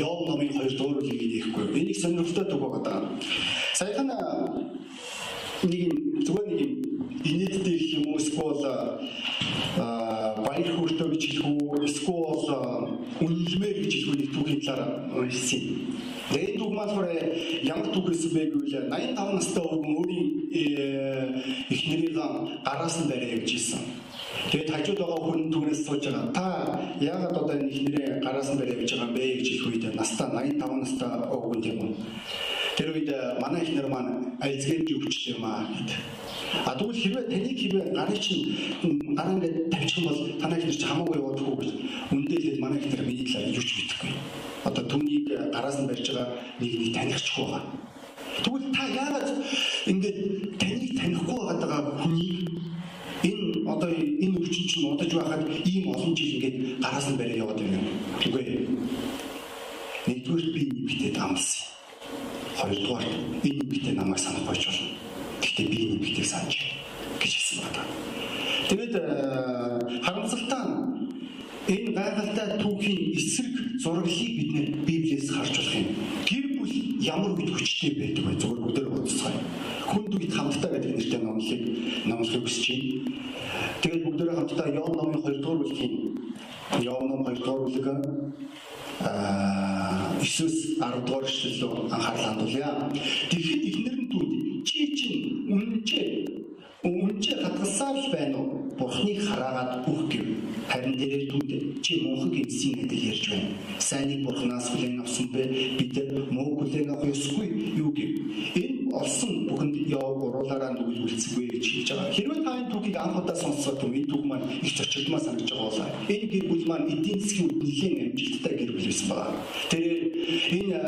Йов номын 2 дугаар бүлгийг нээхгүй. Энийг сонирхолтой үг байгаа. Саяхан нэг зүгээр нэг инээдтэй гэх юм эсвэл баяр хөөртэй гэж хэлэх үү эсвэл үнэлмээр гэж хэлэх үү нэг түүхийн талаар уншсан. Тэгээд үг маань ямар түүх гэсэн бэ гэвэл 85 настай өвгөн өөрийн э, эхнэрийг гараас нь барья гэж хэлсэн. Тэгээд хажууд байгаа хүн түүнээс сууж байгаа. Та яагаад одоо энэ эхнэрээ гараас нь барья гэж байгаа юм бэ гэж хэлэх үед настаа 85 настай өвгөн тийм үү. Тэр үед манай эхнэр маань альцгеймж өвчтэй юм аа гэдэг. А тэгвэл хэрвээ таныг хэрвээ гарын чинь гараа ингээд тавьчих юм бол танай ихнэр чи хамаагүй яваадгүй гэж үндэ хэлээд манай ихнэр миний талаар юуч мэдэхгүй. Одоо түүнийг гараас нь барьж байгаа нэг нэг танихгүй байгаа. Тэгвэл та яагаад ингээд таныг танихгүй байгаа хүнийг энэ одоо энэ өвчин чинь удаж байхад ийм олон жил ингээд гараас нь бариад яваад байна. Үгүй. Нэгдүгээр би нэмэгдээд амлсан. Хоёрдугаар энэ нэмэгдээ намайг санахгүй ч болно. Гэхдээ би нэмэгдээ санаж гэж хэлсэн байна. Тэгээд э, харамсалтай энэ гайхалтай түүхийн эсрэг зураглалыг бид нэр Библиэс харж болох юм. Тэр бүл ямар үед хүчтэй байдаг вэ? Зүгээр бүгдээр бодцгаая. Хүнд үед хамтдаа гэдэг нэртэй номлыг номлохыг хүсэж байна. Тэгээд бүгдээр хамтдаа Иов номын 2 дугаар бүлгийн Иов ном 2 дугаар бүлэг аа 9-10 дугаар эшлэл рүү анхаарал хандуулъя. Тэгэхэд ихнэр нь түүнд чи чинь үнэнчээ үнэнчээ хатгалсаар л байна уу? Бурхныг хараагаад бүх. Харин түүнд чи мунхан гинсийн гэдэл ярьж байна. Сайныг бурхнаас хүлээн авсан бэ? Бид муу хүлээн авах ёсгүй юу гэв. Энэ олсон бүхэнд яв уруулаараа нүгэлүүлцгүй гэж хэлж байгаа. Хэрвээ та энэ түүхийг анх удаа сонсоод юм энэ түүх маань их зочигдмаа санагдаж байгаа бол энэ гэр бүл маань эдийн засгийн нэлийн амжилттай гэр бүл байсан байна. Тэр энэ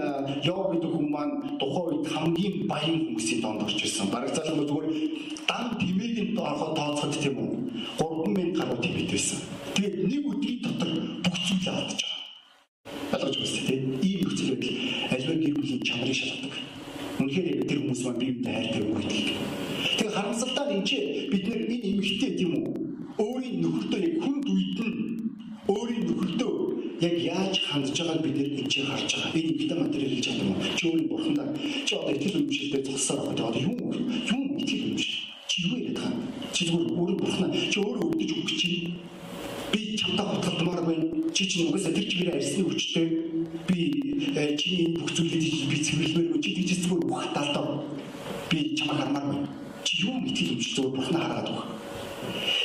яв гэдэг хүн маань тухайн үед хамгийн баян хүмүүсийн донд орж ирсэн. Бараг залхуу зүгээр дан тэмээгийн ороход тооцоход тийм үү 3000 гаруй тэмээд байсан. Тэгээд нэг өдрийн дотор бүх зүйл алдаж байгаа. Ойлгож байна тийм ийм нөхцөл байдал альва гэр бүлийн чанарыг шалгадаг. Үнэхээр тэр хүмүүс маань биетэй хайртай өгдөг. Тэгээ харамсалтай нь энэ бид нэр энэ эмэгтэй тийм үү өөрийн нөхөртөө яг хүнд үед нь өөрийн нөхөртөө яг яаж хандж байгааг бид нэр энэ чинь харж байгаа. Энэ эмэгтэй материал хийж чадсан юм. Чи өөрийн бурхандаа чи одоо итгэл үнэмшилтэй зогссоор байгаа. Одоо юу юу итгэл үнэмшил. Чи юу яриад байгаа? Чи зүгээр өөрийн бурхнаа чи өөрөө өгдөж өгч чинь би чамдаа хутгалдмаар байна. Чи чинь угаасаа тэр чигээр арьсны хүчтэй би э, чиний бүх зүйлийг би цэвэрлэмээр чи тийч зүгээр бүх талдаа би чамаар хармаар байна. Чи юу итгэл шиг зүгээр бурхнаа хараад байгаа.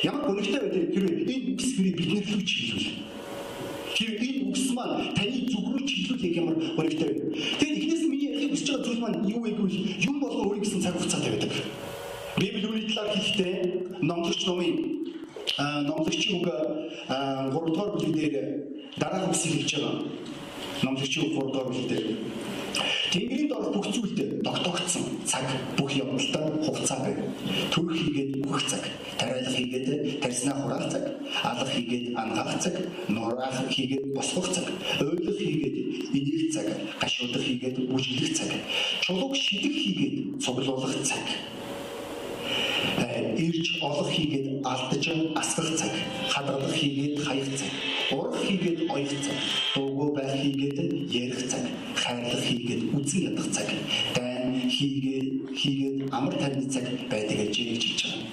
Ямар гонигтай байдаг тэр энэ спирит бидний рүү чиглүүл. Тэр энэ үгс маань таны зүг рүү чиглүүл яг ямар гонигтай вэ? Тэгээд эхнээс миний ярих хүсэж байгаа зүйл маань юу вэ гэвэл юм болго өөрийн гэсэн цаг хугацаатай байдаг. Библи үүний талаар хэлэхдээ номлогч номын номлогчийн үг 3 дугаар бүлэг дээр дараах үгсийг хэлж байгаа. Номлогчийн үг 3 дугаар бүлэг дээр Тэнгэрийн дор бүх зүйлд тогтогдсон цаг бүх явдалтай хугацаа байв. Төрөх хийгээд бүх цаг, тариалах хийгээд тарснаа хураах цаг, алах хийгээд ангаах цаг, нураах хийгээд босгох цаг, ойлгох хийгээд энийг цаг, гашуудах хийгээд бүжиглэх цаг, чулууг шидэх хийгээд цуглуулах цаг ирж олох хийгээд алдаж асгах цаг, хадгалах хийгээд хаях цаг, урах хийгээд оёх цаг, дуугүй байх хийгээд ярих цаг, хайрлах хийгээд үзэн ядах цаг, дайн хийгээд хийгээд амар тайвны цаг байдаг гэж хэлж байгаа.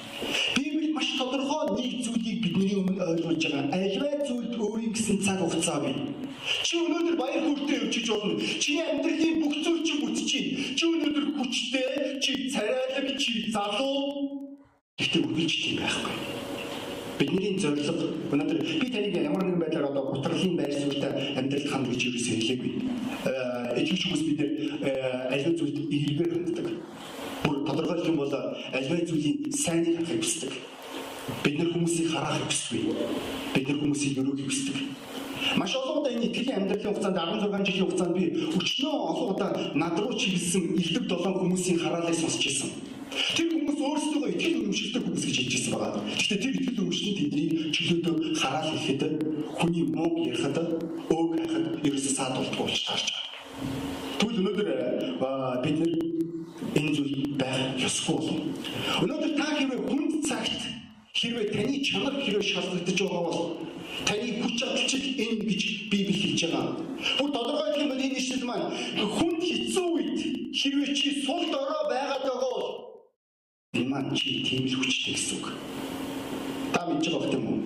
Библи маш тодорхой нэг зүйлийг өмнө ойлгуулж байгаа. Альва зүйлд өөрийн гэсэн цаг хугацаа бий. Чи өнөөдөр баяр хөөртэй явж болно. Чиний амьдралын бүх зүйл чи бүтчихээн. Чи өнөөдөр хүчтэй, чи царайлаг, чи залуу Гэхдээ үргэлж тийм байхгүй. Бидний зорилго өнөөдөр би таныг ямар нэгэн байдлаар одоо гутралын байр суурьтай амьдралд ханд гэж юу гэсэн хэлээгүй. Э ичгч хүмүүс бид аливаа зүйлд ханддаг. Бүр тодорхойлох юм бол аливаа зүйлийн сайныг харахыг хүсдэг. Бид нар хүмүүсийг харахыг хүсдэг. Бид нар хүмүүсийг өрөөхийг хүсдэг. Маш олон удаа энэ итгэлийн амьдралын хугацаанд 16 жилийн хугацаанд би өчнөө олон удаа над руу чиглэсэн элдв долоон хүмүүсийн хараалыг сонсч ирсэн. Тэр хүмүүс өөрсдөө итгэл үнэмшилтэй хүмүүс гэж хэлж байсан байгаа. Гэхдээ тэр итгэл үнэмшил тэдний чөлөөдөө хараал ихэд хүний мог ярихад өг хайхад ерөөсөө саад болтгоо болж таарч байгаа. Тэгвэл өнөөдөр бид нэр энэ зүйл байх ёсгүй болов. Өнөөдөр та хэрвээ хүнд цагт хэрвээ таны чанар хэрвээ шалгагдаж байгаа бол таны хүч чадал чиг энэ гэж Библи хэлж байгаа. Бүр тодорхойлох юм бол маань хүнд хэцүү үед хэрвээ чи сул дорой байгаад байгаа бол энэ маань чи тийм л хүчтэй гэсэн үг. Та мэдж байгаа юм уу?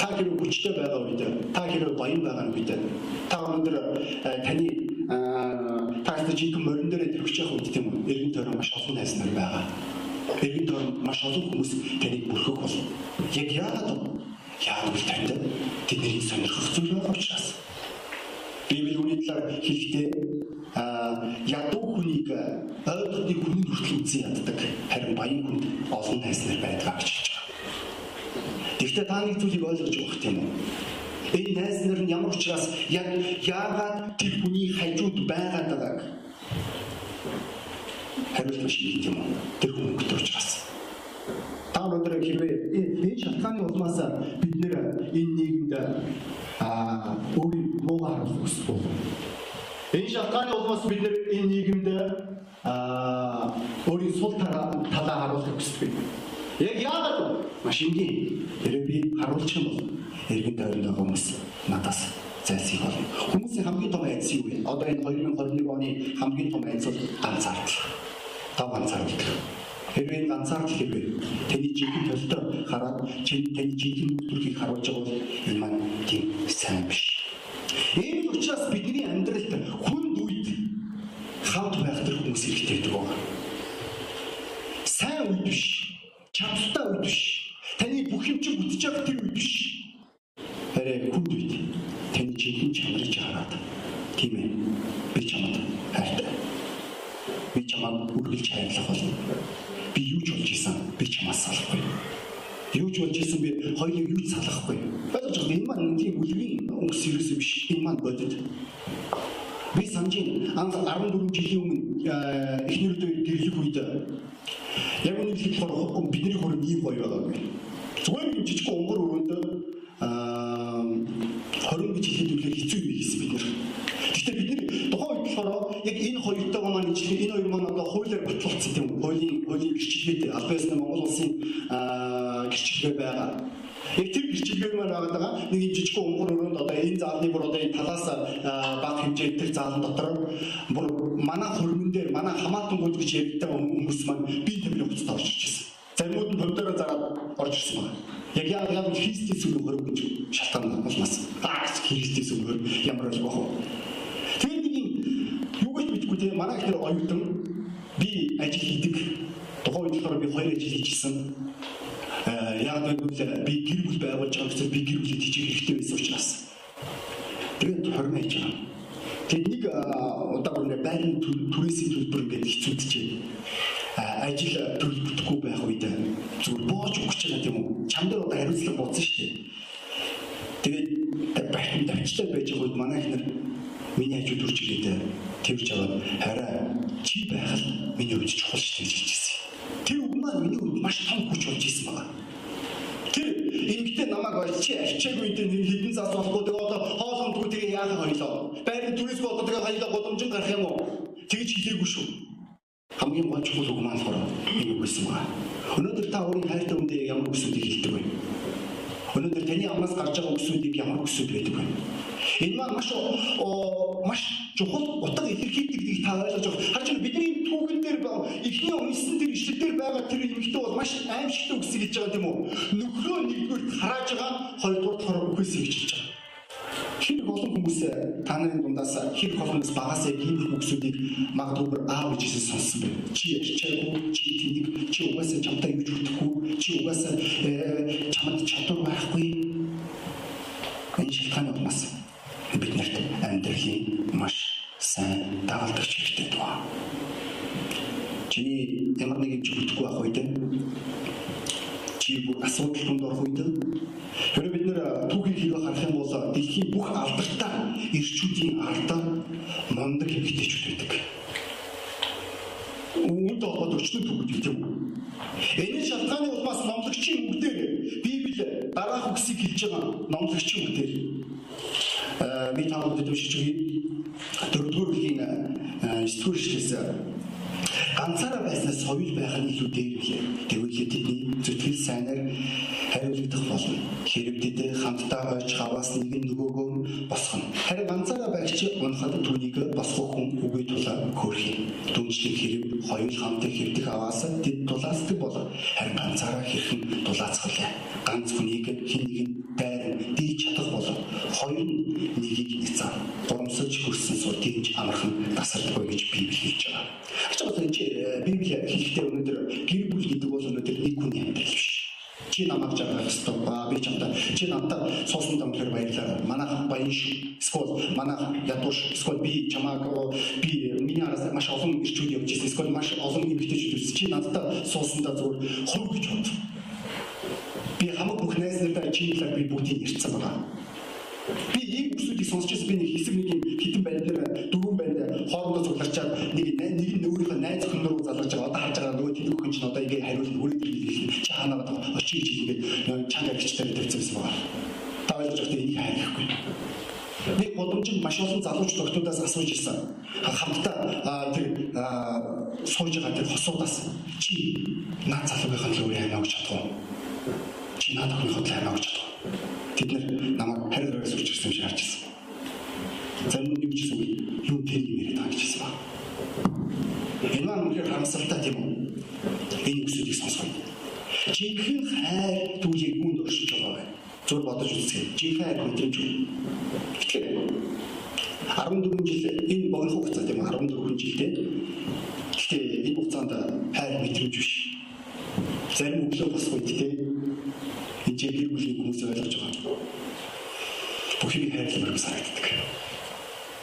Та хэрэг хүчтэй байгаа үед та хэрэг баян байгаа үед та өнөөдөр э, таны э, та жинхэнэ морин дээр төрчих явах үед тийм үү? Эргэн тойрон маш олон найз нар байгаа. Эргэн тойрон маш олон хүмүүс таныг бүрхэх бол яг яагаад вэ? Яагаад танд тэдний сонирхох зүйл байгаа учраас. Библи үүний талаар хэлэхдээ ядуу хүнийг ойлгохны хүн хүртэл үзэн яддаг. Харин баян хүнд олон найз нар байдаг гэж хэлж байгаа. Гэхдээ та нэг зүйлийг ойлгож байгаа юм уу? Энэ найз нар нь ямар учраас яг яагаад тэр хүний хажууд байгаад байгааг хариулт биш юм? Тэр өгдөг учраас. Та өнөөдөр хэрвээ энэ шалтгааны улмаас бид нэр энэ нийгэмд аа өөрийн муугаар хүсдэг. Энэ шалтгааны улмаас бид нэр энэ нийгэмд аа өөрийн сул талаа харуулах хүсдэг. Яг яагаад маш энгийн хэрэг би харуулчих юм бол эргэн тойронд байгаа хүмүүс надаас зайлсхийх болно. Хүмүүсийн хамгийн том айдас юу вэ? Одоо энэ 2021 оны хамгийн том айдас бол ганцаардал. Тав ганцаардал. Хэрвээ ганцаардал хэвээр таны жинхэнэ төлтөө хараад чинь таны жинхэнэ төрхийг харуулж байгаа бол энэ маань тийм сайн биш. Энэ учраас бидний амьдралд хүнд үед хамт байх тэр хүмүүс хэрэгтэй гэдэг байна. Сайн үед биш чамтай үед биш. Таны бүх юм чинь бүтэж байгаа тэр үед биш. Харин хүнд үед таны жинхэнэ чанарыг хараад тийм ээ. Би чамд хайртай. Би чамд үргэлж хайрлах болно. Би юу ч болж исэн би чамаас салахгүй. Юу ч болж исэн би хоёулаа юу ч салахгүй. Ойлгож байгаа энэ маань тийм үлгийн өнгөс ерөөс биш. Энэ маань бодит. Би санджийн анх 14 жилийн өмнө эхнэрдөө гэрлэх үед Яг үнийг хэлэхээр бидний хөрөг ийм гоё байгаа юм. Зүгээр жижиг унгар өрөөнд аа 20 гэж хэлэхэд хэцүү юм хийсэн бид нэр. Гэхдээ бид нэр тухайн үед болохоор яг энэ хоёртойгоо маань ижлэх энэ хоёр маань одоо хуулиар батлагдсан тийм үү? Хуулийн хуулийн гэрчлэлтэй аль биесны Монгол улсын аа гэрчлэлтэй байгаа. Яг тэр гэрчлэгээр маань байгаа нэг юм жижиг унгар өрөөнд одоо энэ заалны бүр одоо энэ талаас баг хэмжээ тэр заалан дотор бүр манай хөрмөн дээр манай хамаатангууд гэж ярьдаг хүмүүс маань би тэр хувцас орж ирж байсан. Заримуд нь төвдөрөө зараад орж ирсэн байна. Яг яг яг Христийн сүнг хөрөг гэж шалтгаан болмас. Аа Христийн сүнг хөрөг ямар л бохоо. Юм те манай ихнэр оюутан би ажил хийдэг. Тухайн үед болохоор би хоёр ажил хийжсэн. Э яг гэвэл би гэр бүл байгуулж байгаа гэсэн би гэр бүлэд хийчих хэрэгтэй байсан учраас. Тэгээд хормоо хийж байгаа. Тэгээд нэг удаа бүр байрны түрээсийн төлбөр ингээд хэцүүдчихээ ажил төрөл бүтэхгүй байх үед зүгээр бооч өгч байгаа тийм үү? Чам дээр одоо хариуцлага бууцсан шүү дээ. Тэгээд бахин давчлаа байж байгаа үед манай ихнэр миний хажууд үрж ирээд тэрж аваад хараа чи байх л миний хувьд чухал дээ гэж хэлсэн. Тэр үг маань миний хувьд маш том хүч болж исэн байна. Тэр эмгтээ намайг олж чи арчаагүй дээ хэдэн зас болохгүй тэгээ одоо хоол хондгүй тэгээ яахаа хоёлоо. Байрны түрээс болоод тэгээ хоёлоо голомжин гарах юм уу? Тэгж хэлээгүй шүү хамгийн гол чухал үг маань болохоор энэ үг гэсэн байна. Өнөөдөр та өөрийн хайртай хүндээ ямар үгсүүдийг хэлдэг вэ? Өнөөдөр таны амнаас гарч байгаа үгсүүдийг ямар үгсүүд байдаг вэ? Энэ маань маш маш чухал утга илэрхийлдэг гэдгийг та ойлгож байгаа. Харин ч бидний түүхэн дээр эхний унсан тэр ишлэл дээр байгаа тэр эмэгтэй бол маш аимшигтай үгсийг хэлж байгаа тийм үү? Нөхрөө нэгдүгээр харааж байгаа, хоёрдугаар болохоор үхээсэй гэж хэлж байгаа хэр олон хүмүүс та нарын дундаас хэр олон хүмүүс багаас яг ийм хүмүүсүүдийг магадгүй аав гэж хэлсэн сонссон байна. Чи ярьчаагүй, чи тэнийг чи угаасаа чамтай ч хүрэхгүй, чи угаасаа э, чамд чадвар байхгүй. Энэ шалтгааны улмаас бид нарт амьдралын маш сайн дагалдагч хэрэгтэй даа. Чиний ямар нэг юм чи бүтэхгүй байх үед чи бүр асуудал донд орох үед хэрэг бид нэр түүхийг хийх харах юм бол дэлхийн бүх алдартай ирчүүдийн ардаа мундаг эмэгтэйчүүд байдаг. Үүнд олгоод өчнө түүхүүд гэдэг юм. Энэ шалтгааны улмаас номлогчийн үгдээр Библи дараах үгсийг хэлж байгаа номлогчийн үгдээр би таамаг дэвшиж. Дөрөвдүгээр бүлгийн 9-р эшлээс ганцаараа байснаас соёл байх нь илүү дээр билээ. Тэгвэл тэдний зүтгэл сайнаар хариулагдах болно. Хэрэг тэд хамтдаа ойч хаваас нэг нь нөгөөгөө босгоно. Харин ганцаараа байх чи унахад түүнийг босгох хүн үгүй тулаа хөөрх юм. Дүнжлэг хэрэг хоёр хамтыг хэвдэх аваас тэд дулаацдаг бол харин ганцаараа хэрхэн дулаацгалаа. Ганц хүнийг хэн нэгэн бол хоёр нэгийг нэцээ. Гурамсаж хөрсөн сул тийж амархан тасардгүй гэж Библи хэлж байгаа. Ачаа энэ Библи хэлэхдээ өнөөдөр гэр бүл гэдэг бол өнөөдөр нэг хүний амьдрал биш. Чи намайг жаргах ёстой ба би чамтай чи намтай суусан тамхэр баярлаа. Манайх баян шүү эсвэл манайх ядууш эсвэл би чамааг би миний араас маш олон ирчүүд явж ирсэн эсвэл маш олон эмэгтэйчүүд ирсэн. Чи надтай суусандаа зүгээр хөрөг гэж бод би хамаг бүх найз нартай чиний талаар би бүгдийг ярьсан байна Би ийм бүсүүдийг сонсч байсан би нэг хэсэг нэг юм хитэн байдлаар дөрвөн байд хоорондоо цугларчаад нэг нэг нь өөрийнхөө найз охин руу залгаж байгаа одоо харж байгаа нөгөө тэнд өхөн чинь одоо ингээ хариулт ирлээ. Чи ханаад очиж чи ингээд чанга гिचтэй тавьсан байсан байна. Та ойлгож байгаа энийг хайхгүй. Нэг бодомжинд маш олон залууч тогтуудаас асууж ирсэн. Хамтдаа тэр сууж байгаа тэр хосуудаас чи наад залуугийнхаа төлөв яана гэж чадах уу? Чи наад охиныхоо төлөв яана гэж чадах уу? Тэд нэр намайг харьяараа шиг харж ирсэн. Зарим нь ч гэсэн юу тэр юм яриад байгаа гэж хэлсэн ба. Энэ маань үнэхээр харамсалтай тийм үү? Энэ үгсүүдийг сонсгоо. Жинхэнэ хайр түүнийг үүнд өршиж байгаа бай. Зүр бодож үзье. Жинхэнэ хайр мэдрэмж. Тэгэхээр 14 жил энэ богино хугацаа тийм 14 жилдээ. Гэхдээ энэ хугацаанд хайр мэдрэмж биш. Зарим өглөө үед тийм энэ гэр бүлийн хүмүүс ойлгож байгаа. Бүхнийг хайрлах санагддаг.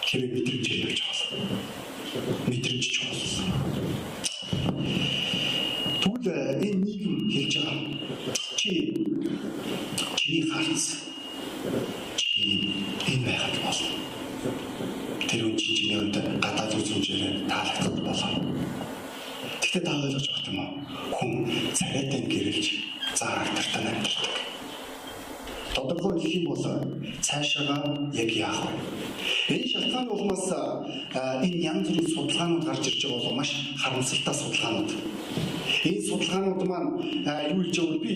Хэрэг мэдрэмж ярьж байгаа. Мэдрэмж ч бол. Тэгвэл э, энэ нийгэм хэлж байгаа. Чи чиний харц чи энэ байхад болно. Тэр үн чи чиний үед гадаад үзмжээр таалагдах болно. Тэгтээ та ойлгож байгаа юм уу? Хүн царайтай гэрэлж заарагтартаа амьдардаг. Тодорхой хэлэх юм бол цаашаага яг яах вэ? Энэ шалтгаан улмаас энэ янз бүрийн судалгаанууд гарч ирж байгаа бол маш харамсалтай судалгаанууд. Энэ судалгаанууд маань юу гэж вэ? Би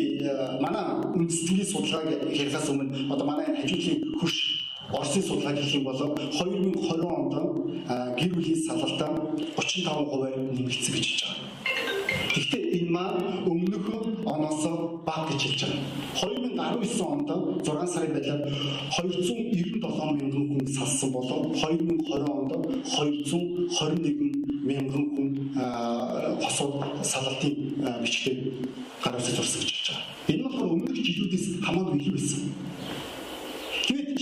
манай үндэсний судалгааг ярихаас өмнө одоо манай хажуудлын хөрш Оросын судалгааг хэлэх юм бол 2020 онд гэр бүлийн салалтаа 35% нэмэгдсэн гэж хэлж байгаа. Гэхдээ энэ маань өмнөх оноос бага гэж хэлж байгаа. 2019 онд 6 сарын байдлаар 297 мянган хүн салсан болоо 2020 онд 221 мянган хүн хосууд салалтын бичгээр гараас зурсан гэж хэлж байгаа. Энэ бол өмнөх жилүүдээс хамаагүй илүү байсан.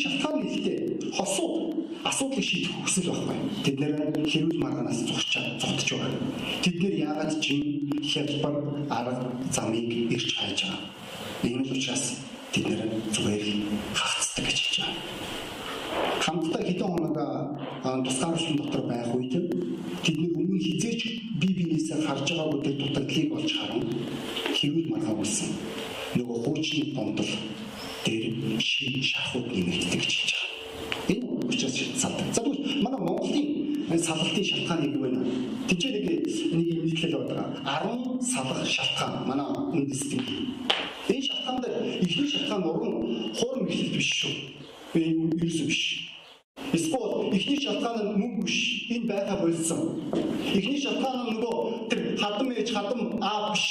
Шалтгаан ихтэй хосууд асуудлыг шийдэх хүсэл байхгүй. Тэд нэр хэрүүл маргаанаас зогсчаа зогтож байгаа. Тэд нэр яагаад ч хялбар арга замыг ирж хайж байгаа. Энэ учраас тэд нэр зүгээр хагцдаг гэж хэлж байгаа. Хамтдаа хэдэн хоног тусгаарлалтын дотор байх үед тэд нэр өмнө хизээч бие биенээсээ харж байгаа бүдэг дутагдлыг олж харан хэрүүл маргаа үлсэн. Нөгөө хуучны бомдол дээр шин шахууд нэмэгддэг гэж хэлж байгаа. Энэ учраас салдаг. За тэгвэл манай Монголын салалтын шалтгаан нэг байна. Тэжээ нэг нэг юм нийтлэл байгаа. 10 салах шалтгаан манай үндэстэн. Энэ шалтгаан дээр ихний шалтгаан уран хуурм эхлэл биш шүү. Энэ ерөөсөө биш. Эсвэл ихний шалтгаан нь мөнгө биш. Энэ байха болсон. Ихний шалтгаан нь нөгөө тэр хадам ээж хадам аа биш.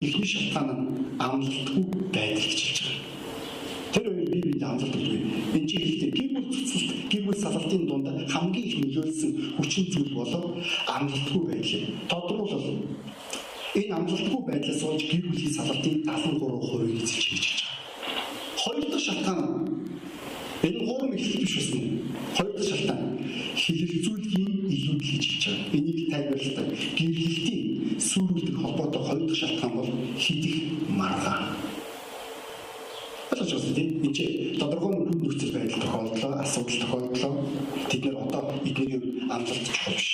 Ихний шалтгаан нь амлалтгүй байдал гэж хэлж байгаа. Тэр хоёр бие биендээ хамтардаг үе. Энэ чи хэлдэг гэр бүл цэцэлт, гэр бүл салалтын дунд хамгийн их нөлөөлсөн хүчин зүйл бол амлалтгүй байдал. Тодорхойлол энэ амлалтгүй байдлаас болж гэр бүлийн салалтын 73% эзэлж хийж байгаа. Хоёр дахь шалтгаан энэ гурван эхлэл биш байсан. Хоёр дахь шалтгаан хилэлцүүлгийн илүүд хийж байгаа. Энийг тайлбарлалтай. Гэрлэлтийн сүрүүлдэг холбоотой хоёр дахь шалтгаан бол хидих маргаан ойлгож байна тийм энэ чи тодорхой хүн нөхцөл байдал тохиолдлоо асуудал тохиолдлоо тэд нэр одоо эдний амлалт чухал биш.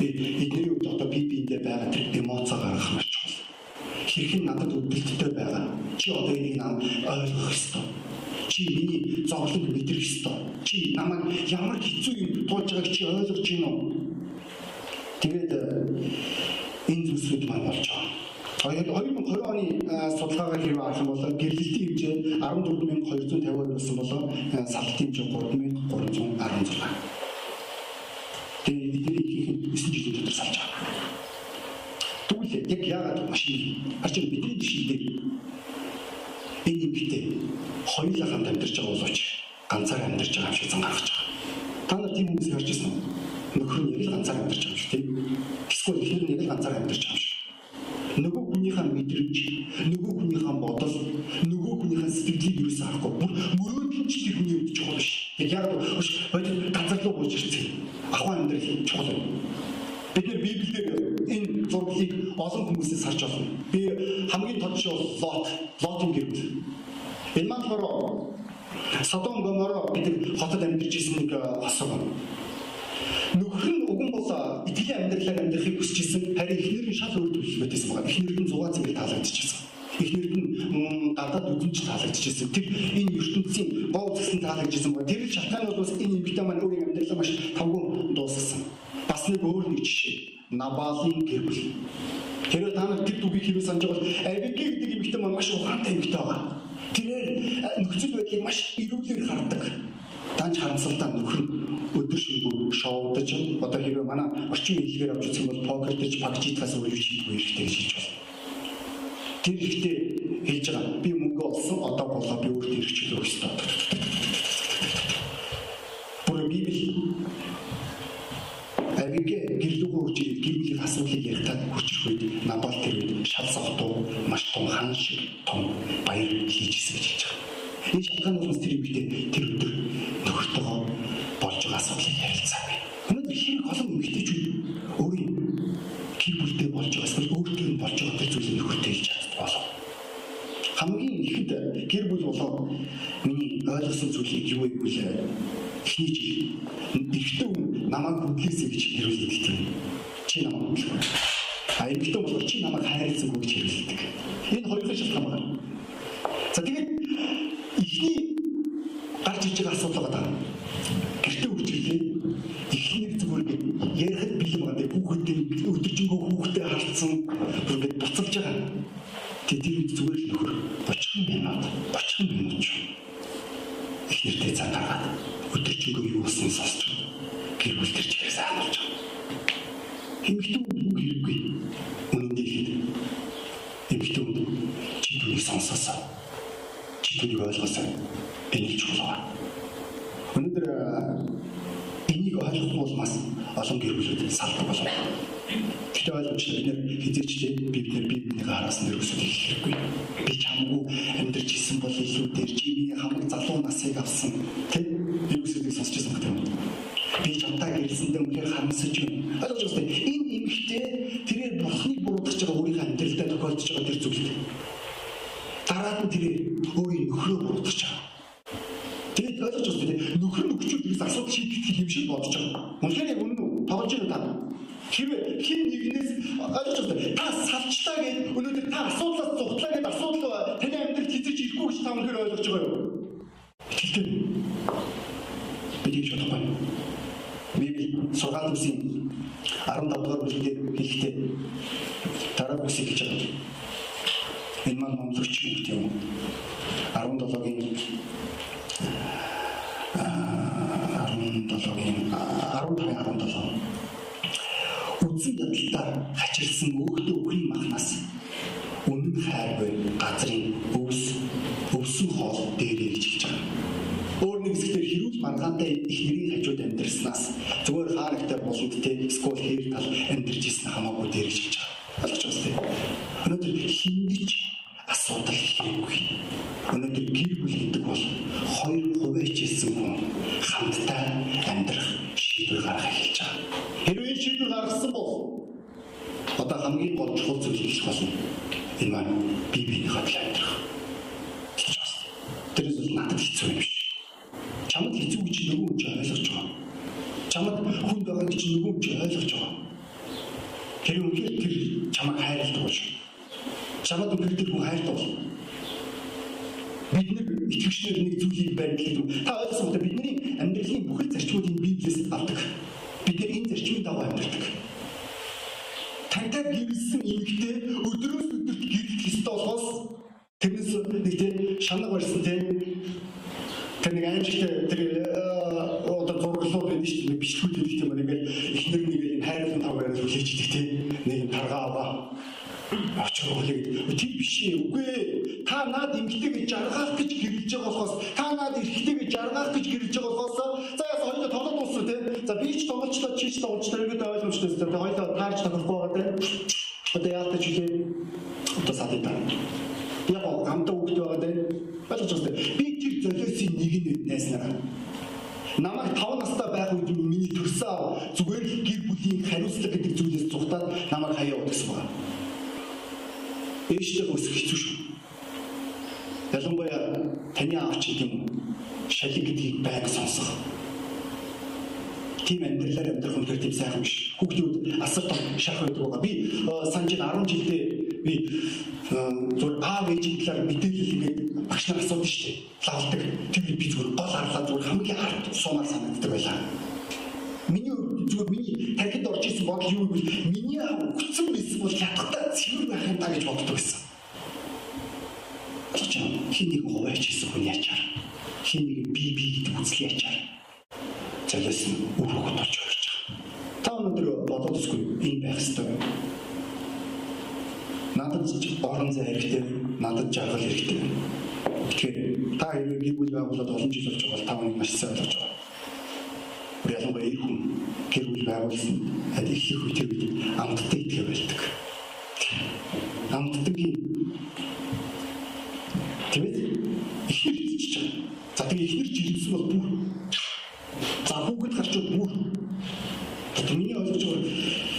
Эдний үед одоо би биендээ байгаа тэр эмоц гаргах маш чухал. Хэрхэн надад өвдөлттэй байгаа? Чи одоо энийг нам ойлгох ёстой? Чи миний зовлон мэдрэх ёстой? Чи намайг ямар хэцүү юм туулж байгааг чи ойлгож байна уу тэгээд энэ зүйлсүүд маань болж байгаа 2020 оны судалгаагаар хэрэг авах юм бол гэрлэлтийн хэмжээ 14250 байсан болоо салтын хэмжээ 3316. Тэгээд бидний ихэнх нь 9 жилийн дотор салж байгаа. Тэгвэл яг яагаад машин харж бидний жишээ дээр энэ эмэгтэй хоёулаа хамт амьдарч байгаа боловч ганцаар амьдарч байгаа шиг зан гаргаж байгаа. Та нар тийм хүмүүсийг харж ирсэн үү? Нөхөр нь яг л ганцаар амьдарч байгаа юм шиг тийм. Эсвэл эхнэр нь яг л ганцаар амьдарч байгаа юм шиг. Харж байна. Би хамгийн тодш бол Лот, Лотын гэр бүл. Энэ маань болохоор Содом Гоморо гэдэг хотод амьдарч ирсэн нэг хосог байна. Нөхөр нь уган бол итгэлийн амьдралаар амьдрахыг хүсэж исэн. Харин эхнэр нь шал өөр төлөвлөлт байсан байна. Эхнэр нь зугаа зэнгэл таалагдчихсан. Эхнэр нь гадаад үзэнч таалагдчихсан. Тэр энэ ертөнцийн гоо үзсэн таалагдчихсан байна. Тэр шалтгаан бол энэ эмэгтэй маань өөрийн амьдралаа маш тавгүй. Бас нэг өөр нэг жишээ. Набалын гэр бүл. Тэр та нар тэр дүгийг хэрэг санаж бол Абиги гэдэг эмэгтэй маань маш ухаантай эмэгтэй байгаа. Тэрээр нөхцөл байдлыг маш эрүүлэр хардаг. Данч харамсалтай нөхөр өдөр шөнөгүй шоудаж одоо хэрэг манай орчин хэлгээр авч юм бол покер дэж пагчитаас өөр юу хийх вэ хэрэгтэй гэж хэлж байна. Тэр ихтэй хэлж байгаа. Би мөнгө олсон одоо болоо би өөртөө хэрэгчлэх ёстой. Үед Набал тэр үед шал согтуу маш том хан шиг том баяр хийжсэн гэж хэлж байгаа. Энэ шалтгаан нь тэр үедээ тэр өдөр нөхөртөөгөө болж байгаа асуудлыг ярилцаагүй. Өнөөдөр хэрэг олон эмэгтэйчүүд өөрийн гэр бүлтэй болж байгаа эсвэл өөртөө болж байгаа тэр зүйлийг нөхөртөө хэлж чаддаг болов. Хамгийн ихэнд гэр бүл болоо миний ойлгосон зүйлийг юу вэ гэвэл эхний жил эртөө намайг хүндлээсэй гэж хэрүүлдэг тийм. Чи намайг хүндлэв. А эртөө бол чи намайг хайрласангүй гэж хэрүүлдэг. Энэ хоёрын шалтгаан байна. За тэгээд эхний гарч иж байгаа асуудал байгаа. Гэртээ үржилээ. Эхний зүгээр ярихад бэлэн байгаа. Хүүхдээ өдөржингөө хүүхдээ харцсан. Ингээд буцалж байгаа. Тэгээд зүгээр л нөхөр 30 минут 30 минут эхнэртэй цаг гаргаад өдөржингөө юу болсон сонсч гэр бүл төр чигээр сайн болж байгаа. Эмэгтэй хүн хэрэггүй. Үнэндээ ихэд эмэгтэй хүн чи түүнийг сонсоосаа. Ойлгосоо. Энэ чухал байна. Өнөөдөр энийг ойлгохгүй бол бас олон гэр бүлүүд салдаг болов. Гэтэ ойлгомжтой бид нэр хизээчлээ бид нэр бидний хараас нэр өсөх хэрэггүй. Би чамгүй амьдарч исэн бол илүү дээр чи миний хамаг залуу насыг авсан. Тэ? Би үсэдийг сонсчихсан гэдэг юм. Би чамтай гэрэлсэндээ үнээр харамсаж байна. Ойлгож байна. Энэ эмэгтэй тэрээр бурхныг буруутгаж байгаа өөрийнхөө амьдралдаа тохиолдож байгаа тэр зүйл. Дараад нь тэрээр өөрийн нөхрөө буруутгаж байгаа. Тэгээд ойлгож байна. Нөхөр нь өчигдөр тэрс асуудал шийдэх юм шиг бодож байгаа. Үнэхээр яг үнэн үү? Тоглож байна та. Хэрвээ хин нэгнээс ойлгож байна. Та салчлаа гэж өнөөдөр та асуудлаас зугтлаа гэж асуудал таны амьдралд хизэж ирэхгүй гэж та үнэхээр ойлгож байгаа юу? Итгэлтэй. Би тэгж бодохгүй. Библи сургаал үсгийн 15 дугаар бүлгээр хэлэхдээ дараа үсэг гэж байна. Энэ маань номлогч юм тийм. 17-гийн хачирсан өөхтө өхний махнаас үнэн хайргүй газрын өвс өвсөн хоол гэж хэлж байгаа. Өөр нэг хэсгээр хэрүүл маргаантай их нэрийн хажууд амьдрснаас зүгээр хаарагтай болонд те скол хээр тал амьдрж исэн хамаагүй дээр хэлж байгаа. Ойлгож байна тийм. Өнөөдөр хингэж асуудал хэрэггүй. Өнөөдөр гэр бүл гэдэг бол Энэ маань бие биенийхээ төлөө амьдрах. гэж байна. Тэрээс бол надад хэцүү юм биш. Чамд хэцүү гэж нөгөө хүн чинь ойлгож байгаа. Чамд хүн байгаа гэж нөгөө хүн чинь ойлгож байгаа. Тэр үнээр тэр чамайг хайрладаг болж байна чамд өгөгдөг хүн хайртай бол бид нар итгэгчнэр нэг зүйлийг баримтлах та ойлгосон үү бидний амьдралын бүхэл зарчмуудыг библиэс авдаг бид нар энэ зарчмын дагуу амьдардаг тантай гэрэлсэн эмэгтэй өдрөөс өдөр ингээд эхнэр нэг юм хайрлан тав байрал хүлээж идэх тийм нэг юм таргаа аваа. Очоо хүлээд тийм биш ээ үгүй ээ. Та наад эмгтэй гэж жаргах гэж гэрэлж байгаа болохоос та наад эрэгтэй гэж жаргах гэж гэрэлж байгаа болохоос за яс хоёулаа тоглоод дуусна тийм. За би ч тоглолцлоо чи ч тоглолцлоо гэдэг ойлгомжтой. За хоёулаа байгаа тийм. Одоо яалтаж хэлээ. Одоо садыг таа. Яг гамдаа үгтэй байгаа тийм. Ойлгож байна. Би тэр золиосын нэг нь найснараа Намайг 5 настай байх үед миний төрсөн зүгээр л гэр бүлийн хариуцлага гэдэг зүйлээс зүхтаад намайг хаяа удагсан байна. Ээжтэй өсөх хэцүү шүү. Ялангуяа таны аав чи тийм шалиг гэдгийг байг сонсох. Тийм амьдралаар амьдрах нь тийм сайхан биш. Хүүхдүүд асар том шах байдаг байгаа. Би санаж 10 жилдээ би зүгээр аав ээжийн талаар мэдээлэл ингээд багш нар шүү дээ. Лавлдаг. Тэр би зүгээр гол харлаа зүгээр хамгийн ард суумаар санагддаг байлаа. Миний зүгээр миний тархинд орж исэн бодол юу гэвэл миний аав өгцөн байсан бол ятгатаа цэвэр байх юм даа гэж боддог байсан. Хин нэг хуваач хийсэн хүн ячаар. Хин нэг би би гэдэг үзэл ячаар. Нь үр болж орж байгаа. Та өнөөдөр бодоодсгүй ийм байх хэрэгтэй надад орон зай хэрэгтэй, надад жаргал хэрэгтэй. Тэгэхээр та хэрэг гэр бүл байгуулаад олон жил болж байгаа бол та бүхэн маш сайн ойлгож байгаа. Ялангуяа их хүн гэр бүл байгуулсан аль их их үетэй үед амттай итгэе байлдаг. Амтдаг юм. Тэгвэл ихэр хийж байгаа. За тэгээ ихэр жирэмсэн бол бүр за хүүхэд гарчууд бүр миний ойлгож байгаа.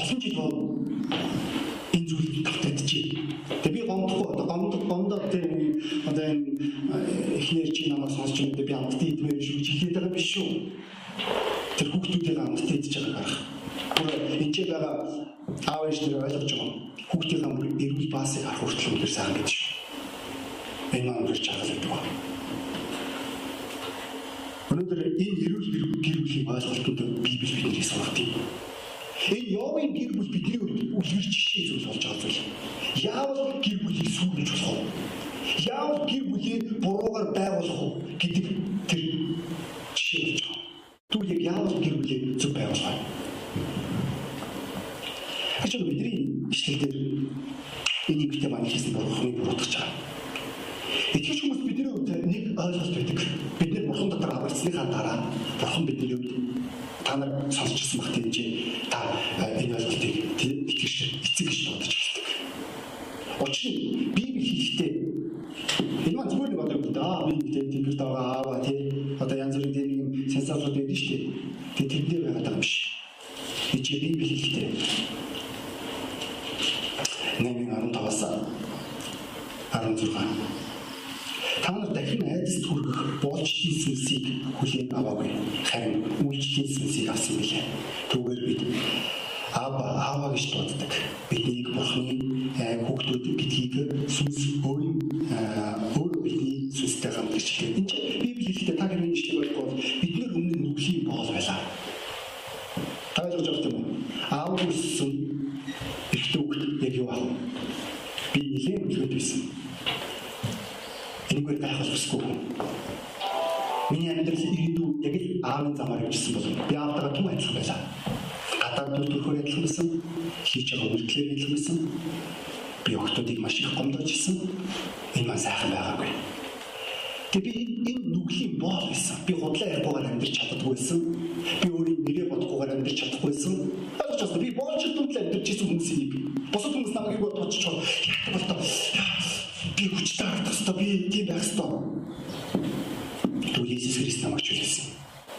Олон жил бол энэ зүйлийг давтагдчихэ. Тэгээ би гомдохгүй гомдох гомдоо тийм одоо энэ эхнэр чи намайг сонсч байгаа би амттай идмээр шүү чихээд байгаа биш шүү. Тэр хүүхдүүдийн амттай идж байгааг харах. Бүр энэ байгаа аав ээж тэр ойлгож байгаа. Хүүхдийн ам эрүүл баасыг харах хүртэл үнээр сайн гэж. Энэ маань үнээр чагалдаг байна. Өнөөдөр энэ эрүүл гэр бүлийн ойлголтуудыг Библи биднийг сургав. Энэ Йовын гэр бүл бидний үлгэр жишээ зүйл болж байгаа зүйл. Яавал гэр бүлийг сүргэж болох вэ? Яавал гэр бүлийг буруугаар байгуулах вэ гэдэг тэр жишээ болж байгаа. Түр яг яавал гэр бүлийг зөв байгуулах вэ? Ачаа бидний ишлэлдэр энийг битээ маань хийсэн бурхны буруутгаж байгаа. Итгэж хүмүүс бидний хувьд нэг ойлголт байдаг. Бид нэр бурхан дотор аварцсныхаа дараа бурхан бидний хувьд та нар сонсчихсан бах тийм чи та э, энэ ойлголтыг итгэж эцэг гэж бодож эхэлдэг. Учир нь Библи хэлэхдээ энэ маань зүгээр нэг одоо гэдэг аа би тийм тийм бид байгаа аава тий одоо янз бүрийн тийм юм сенсацууд байдаг шүү дээ. Тэгээ тэдний байгаад байгаа юм биш. Би чи Библи хэлэхдээ 8:15-аас 16 Та нар дахин айдас боолчдын сүнсийг хүлээн аваагүй. Харин үйлчлэлийн сүнсийг авсан билээ. Түүгээр бид Аба Аава гэж дууддаг. Биднийг Бурхны хүүхдүүд гэдгийг сүнс өөрийн өөрөө бидний сүнстэй хамт ирчлээ. Энд Библи хэлэхдээ та хэрэг нэг шиг бол бид нар өмнө нүглийн боол байлаа. Та ойлгож байгаа юм? Аав үссэн их дүүгт яг юу аав? Би нэлээд үлгэж байсан Энэгээр байх болохгүй. Аавын замаар явжсэн бол би аавтайгаа түн адилхан байлаа. Гадаад дүр төрхөөр адилхан байсан, хийж байгаа үйлдэлээр адилхан байсан. Би охтуудыг маш их гомдож ирсэн. Энэ маань сайхан байгаагүй. Тэгээ би энэ нүглийн боол байсан. Би худлаа ярихгүйгээр амьдрч чаддаггүй байсан. Би өөрийн нэрээ бодохгүйгээр амьдрч чаддаггүй байсан. Ойлгож байна. Би боолч дүнлээ амьдрч ирсэн хүмүүсийн нэг. Бусад хүмүүс намайг бодож чад. Яг бол би хүчтэй харагдах хэрэгтэй би тийм байх хэрэгтэй. Тэгвэл Иесус Христ намайг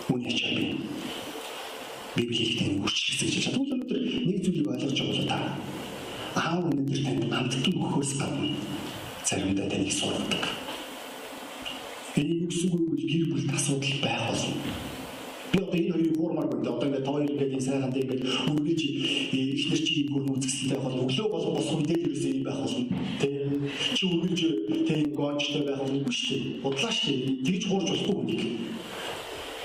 чөлөөсөн. Үүний ачаа би. Библи хэлдэг нэг үрчлэх гэж. Тэгвэл өнөөдөр нэг зүйлийг ойлгож байгаа та. Аав өнөөдөр танд амттан өгөхөөс гадна заримдаа таныг сургадаг. Энийг үгсгүй гэр бүлд асуудал байх болно Би одоо энэ хоёрыг хуурмаар байна. Одоо ингээд тоо ингээд энэ сайхан дээр ингээд үргэлж ихнэр чи бүр үзэсгэлэнтэй бол өглөө бол бос үедээ ерөөсөө юм байх болно. Тэ чи үргэлж тийм гончтой байх болно шүү дээ. Удлаа шүү дээ. Тэгж хуурж болохгүй хүнийг.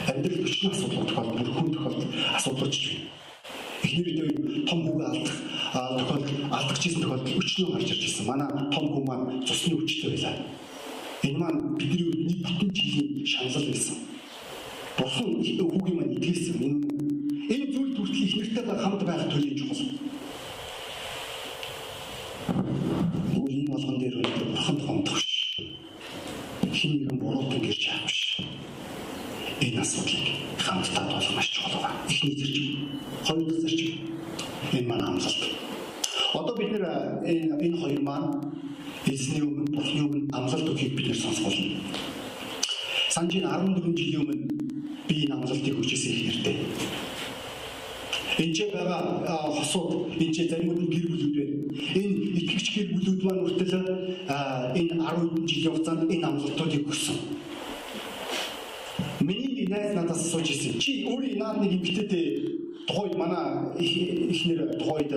Амьдрал бичний асуудал тохиол бүр хүн тохиол асуудал ч юм. Эхнэрээ том хүүгээ алдах тохиол алдагчсэн тохиолдол өчнөө гарч ирж байсан. Манай том хүү маань цусны өвчтэй байлаа. Энэ маань бидний нэг бүтэн жилийн шаналл байсан Бурхан хүүгийн маань итгэсэн. Энэ зүйл төртөл их нэртэй хамт байх төлөй чухал. Энэ болгон дээр бурханд гомдох хин нэгэн буруутай гэрч яах биш. Энэ асуудлыг хамтдаа болох маш чухал байна. Эхний зэрэг, хоёр дахь зэрэг энэ маань амлалт. Одоо бид нэр энэ энэ хоёр маань эзний өмнө, бурхны өмнө амлалт өгөхийг бид нэр сонсголоо. Санжийн 14 жилийн өмнө би энэ амлалтыг хүчээсээ их нэртэй. Энд ч байгаа хосууд, энэ ч зарим нь гэр бүлүүд байна. Энэ итгэгч гэр бүлүүд маань үртэл энэ 10 жилийн хугацаанд энэ амлалтуудыг өгсөн. Найз надаас сууж ирсэн. Чи өөрийн наад нэг эмгтээтэй тухайд манай ихнэр тухайд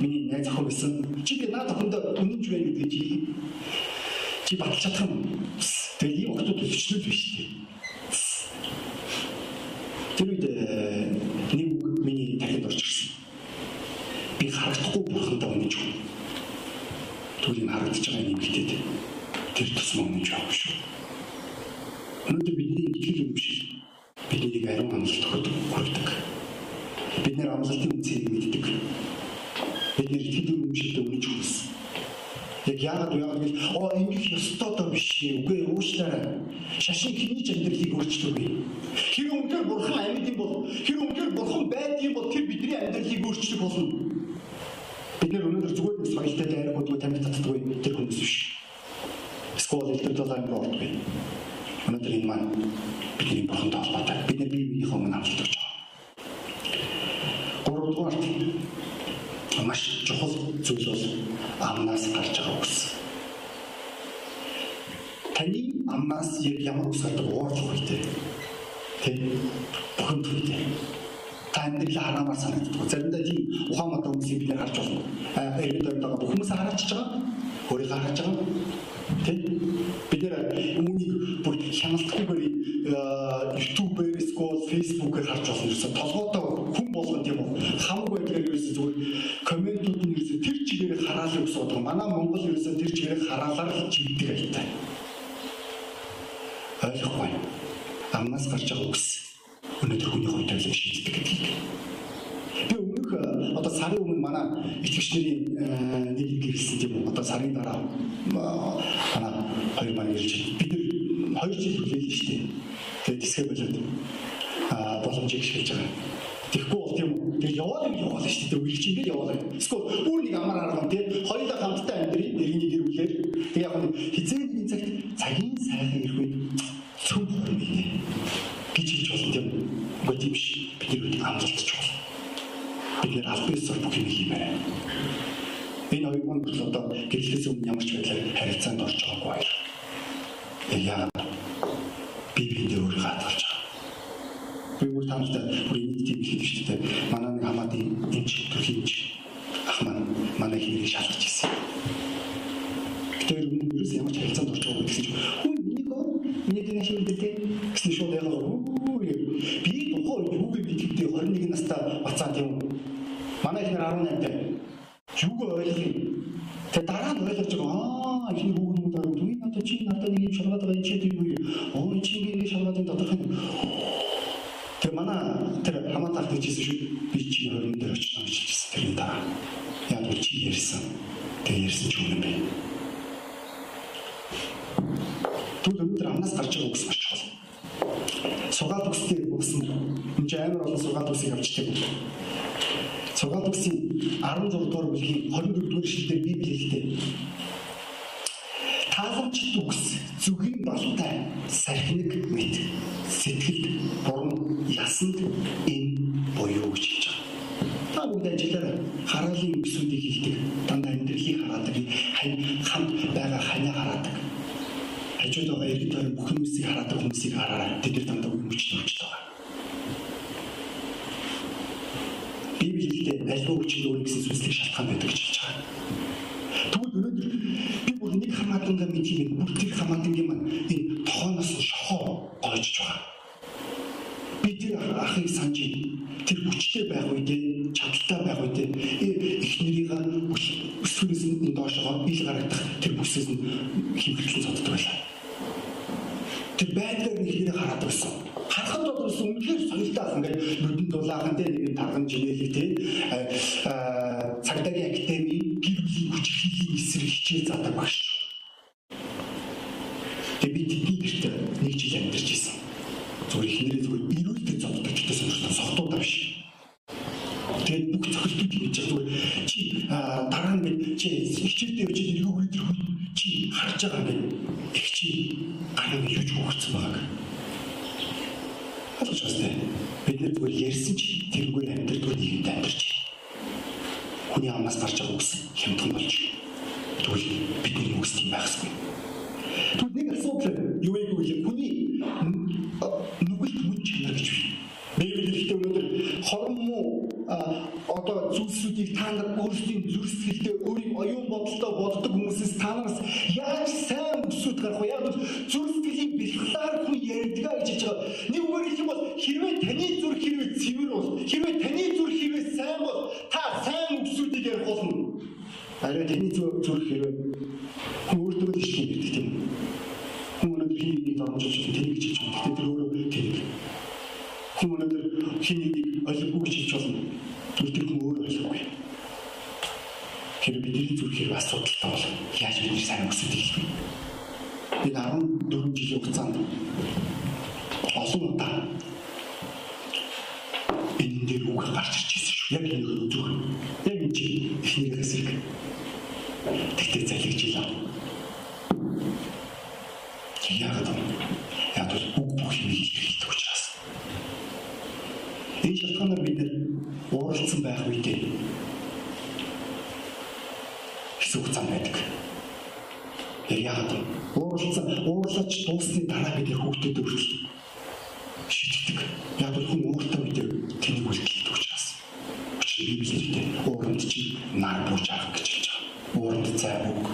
миний найз охин байсан. Чи би наад охинд үнэнч байна гэдэг чи чи баталж чадах юм. Тэгээ ийм охтууд өчнөл биш тий. Тэр үед нэг миний тархинд орж ирсэн. Би харагдахгүй бурхандаа үнэнч хүн. Түүнийг харагдаж байгаа юм хэлээд тэр тусмаа үнэнч авах шүү. Өнөөдөр бидний итгэл юм биш. Бидний ариун амлалт өгдөг. Бид нэр амлалтын үнцийг мэддэг. Бид нэр итгэл юм биш үнэнч хүнс. Яг яагаад яагаад гэж оо ингэх ёстой доо биш үгүй уучлаарай. Шашин хэний ч амьдралыг өөрчлөхгүй. Тэр өмнөөр бурхан амьд юм бол тэр өмнөөр бурхан байдгийн бол тэр бидний амьдралыг өөрчлөх болно. Бид нэр өнөөдөр зүгээр нэг соёлтой дайрагуудгүй тамиг татдаггүй тэр хүмүүс биш. Скол илтгэл талаар энэ маань бидний бурхантай холбоотой. Бид бие биенийхөө өмнө өгч байгаа. Гуравдугаар маш чухал зүйл бол амнаас гарч байгаа үгс. Таны амнаас ямар үгс гардаг уурлах үедээ тэг бохомд үедээ та амьдрал хараамаар санагддаг. Заримдаа тийм ухаан мод хүмүүсийг бид харж байна. Эргээд байгаа бүх хүмүүс хараач байгаа. Өөрийгөө харж байгаа. Тэг бид нэр үүнийг бүр хяналтгүйгээр YouTube-ээр, Facebook-ээр харж болно гэсэн толгойдоо хүн болгон тийм үү хамаагүй байдлаар ерөөсө зүгээр комментууд нь ерөөсө тэр чигээр хараалыг усуудаг. Манай Монгол ерөөсө тэр чигээр хараалаар л чигдэг альтай. Ойлгохгүй. Амнаас гарч байгаа үгс өнөөдөр хүний хувьд төлөв шийддэг гэдгийг. Би өмнөх одоо сарын өмнө манай итгэгч нарын нэг гэрэлсэн тийм. Одоо сарын дараа манай хоёр маань ирж бид нар 2 жил хүлээлээ шүү дээ. Тэгээд дисгэ болоод а боломжийг шилж байгаа. Тэгэхгүй бол тийм тэр яваад юм яваад шүү дээ. Үргэлж ингэж яваад. Эсвэл бүр нэг амар арга тийм хоёулаа хамтдаа амьдрий иргэний гэр бүлээр. Тэг яг нь хизээ нэгэн цагт цагийн сайхан ирэх үед цөм хөрөнгө гэж хэлж болно тийм. Үгүй тийм биш. Бид нар амжилтч болно. Бид аль биесээр бүх юм хиймээр. Энэ хоёр маань бол одоо гэрлээс өмнө ямар ч байдлаар харилцаанд орж байгаагүй. Яг би биендээ өөрийгөө хадгалж байгаа. Би бүр таамтай бүр энэ тийм их хэлж шүү дээ. Манай нэг хамаадын энэ төрхийнч ах маань манай хийнийг шалгаж ирсэн. Тэр өмнө юу ямар ч харилцаанд орж байгаа гэсэн чинь хүн нэг миний дэне шилдэг гэсэн шууд яг би тухай юу би битгэдэг 21 настай бацаа тийм манай их 18 тай юуг ойлгох юм Тэгээ дараа нь ойлгож байгаа аа энэ хүүхэн дараа нь түүний надад чи надад нэг юм шалгаад байгаа чи тийм үү оо чи ингэ шалгаад энэ тодорхой Тэр манай тэр хамаатах гэжсэн шүү би чи хорин дээр очиж байгаа гэж хэлсэн тэр дараа яг чи ярьсан тэгээ ярьсан ч үнэн бэ Түл өнөөдөр амнаас гарч байгаа үгс маш чухал Сугаал үгсэн энэ амар олон сугаал үгсийг авчдаг Сургаал бүсийн 16 дугаар бүлгийн 24 дугаар шилдээр Библи хэлдэг. Тааламжт үгс зүгийн балтай сархинэг мэт сэтгэлд буруу ясанд энэ буюу гэж хэлж байгаа. Та бүгд ажиллаарай. Хараалын үгсүүдийг хэлдэг. Дандаа амьдралыг хараадаг. Хань хамт байгаа ханиа хараадаг. Хажууд байгаа иргэд тойрон бүх хүмүүсийг хараадаг хүмүүсийг хараарай. Тэд нар дандаа үе мөчтэй болчихж байгаа. Библи хэлдэг аливаа хүчинд өөр гэсэн сүнслэг шалтгаан байдаг гэж хэлж байгаа. Тэгвэл өнөөдөр би бүр нэг хамаадангаа мэдхийг бүр тэр хамаадангийн маань энэ тохооноос шохоо гойж байгаа. Би тэр ахыг санаж тэр хүчтэй байх үедээ чадaltaй байх үедээ их нэрийг өсвөрөөс нь доошоо ил гаргадах тэр бүсээс нь хэмхэрлэн цоддог байлаа. Тэр байдлаар тэрийг хараад байсан. Бол үнэхээр соёлтой ах ингээд нүдэн дулаахан дээр нэг тарган жинэлэг тий цагдаагийн академи гэр бүлийн хүч хийлийн эсрэг хичээл заадаг багш. Тэгээ би тэдний гэрт нэг жил амьдарч ирсэн. Зүгээр ихнэрээ зүгээр ирүүлдэг ч гэсэн сохтууд биш. Тэгээд бүх цохилтууд хийж зүгээр чи дараа нь чи хичээлдээ явж байгаа юу гэдэг чи харж байгаа юм. Их чи гарын юуж хөөгцсөн байгааг Ойлгож байна. Бид нэр зүгээр ярьсан чи тэргээр амьдрал нийгэмд амьдарч байна. Хүний амнаас гарч байгаа үгс хямдхан болж. Тэгвэл бидний үгс тийм байхсгүй. Тэгвэл нэг асуудал юу вэ гэвэл хүний нүгэлт мөн чанар гэж байна. Библи хэлдэг өнөөдөр хорон муу одоо зүйлсүүдийг та нар өөрсдийн зүрх сэтгэлдээ өөрийн оюун бодолтой боддог хүмүүсээс та нараас яаж сайн өсвөд гарах вэ? Яг зүрх сэтгэлийн бэлхлаар хүн ярьдгаа гэж хэлж байгаа. Нэг үгээр хэлэх юм бол хэрвээ таны зүрх хэрвээ цэвэр бол хэрвээ таны зүрх хэрвээ сайн бол та сайн өсвөдийг ярих болно. Харин хэрвээ хүн өөртөө л гэдэг тийм. Хүн өнөөдөр хин нэг дормжиж тэнэг гэж байгаа. Тэгтээ тэр өөрөө. Хүн өнөөдөр хин нэг ойлгохгүй хэлж болно. Тэр хүн өөрөө ойлгохгүй. Тэр бидний зүрх хэрэг асуудалтай бол яаж бид сайн өсөж хэлэх вэ? Бид 14 жилийн хугацаанд олон удаа Яг ууралцсан уурлаж дуусны дараа бид хүүхдэд хүртэл шийддэг. Яг л хүн ууртай үедээ тэнийг үлдэлдэг учраас. Учир нь Библиэд ууранд чи нар бууж авах гэж хэлж байгаа. Ууранд цай үг.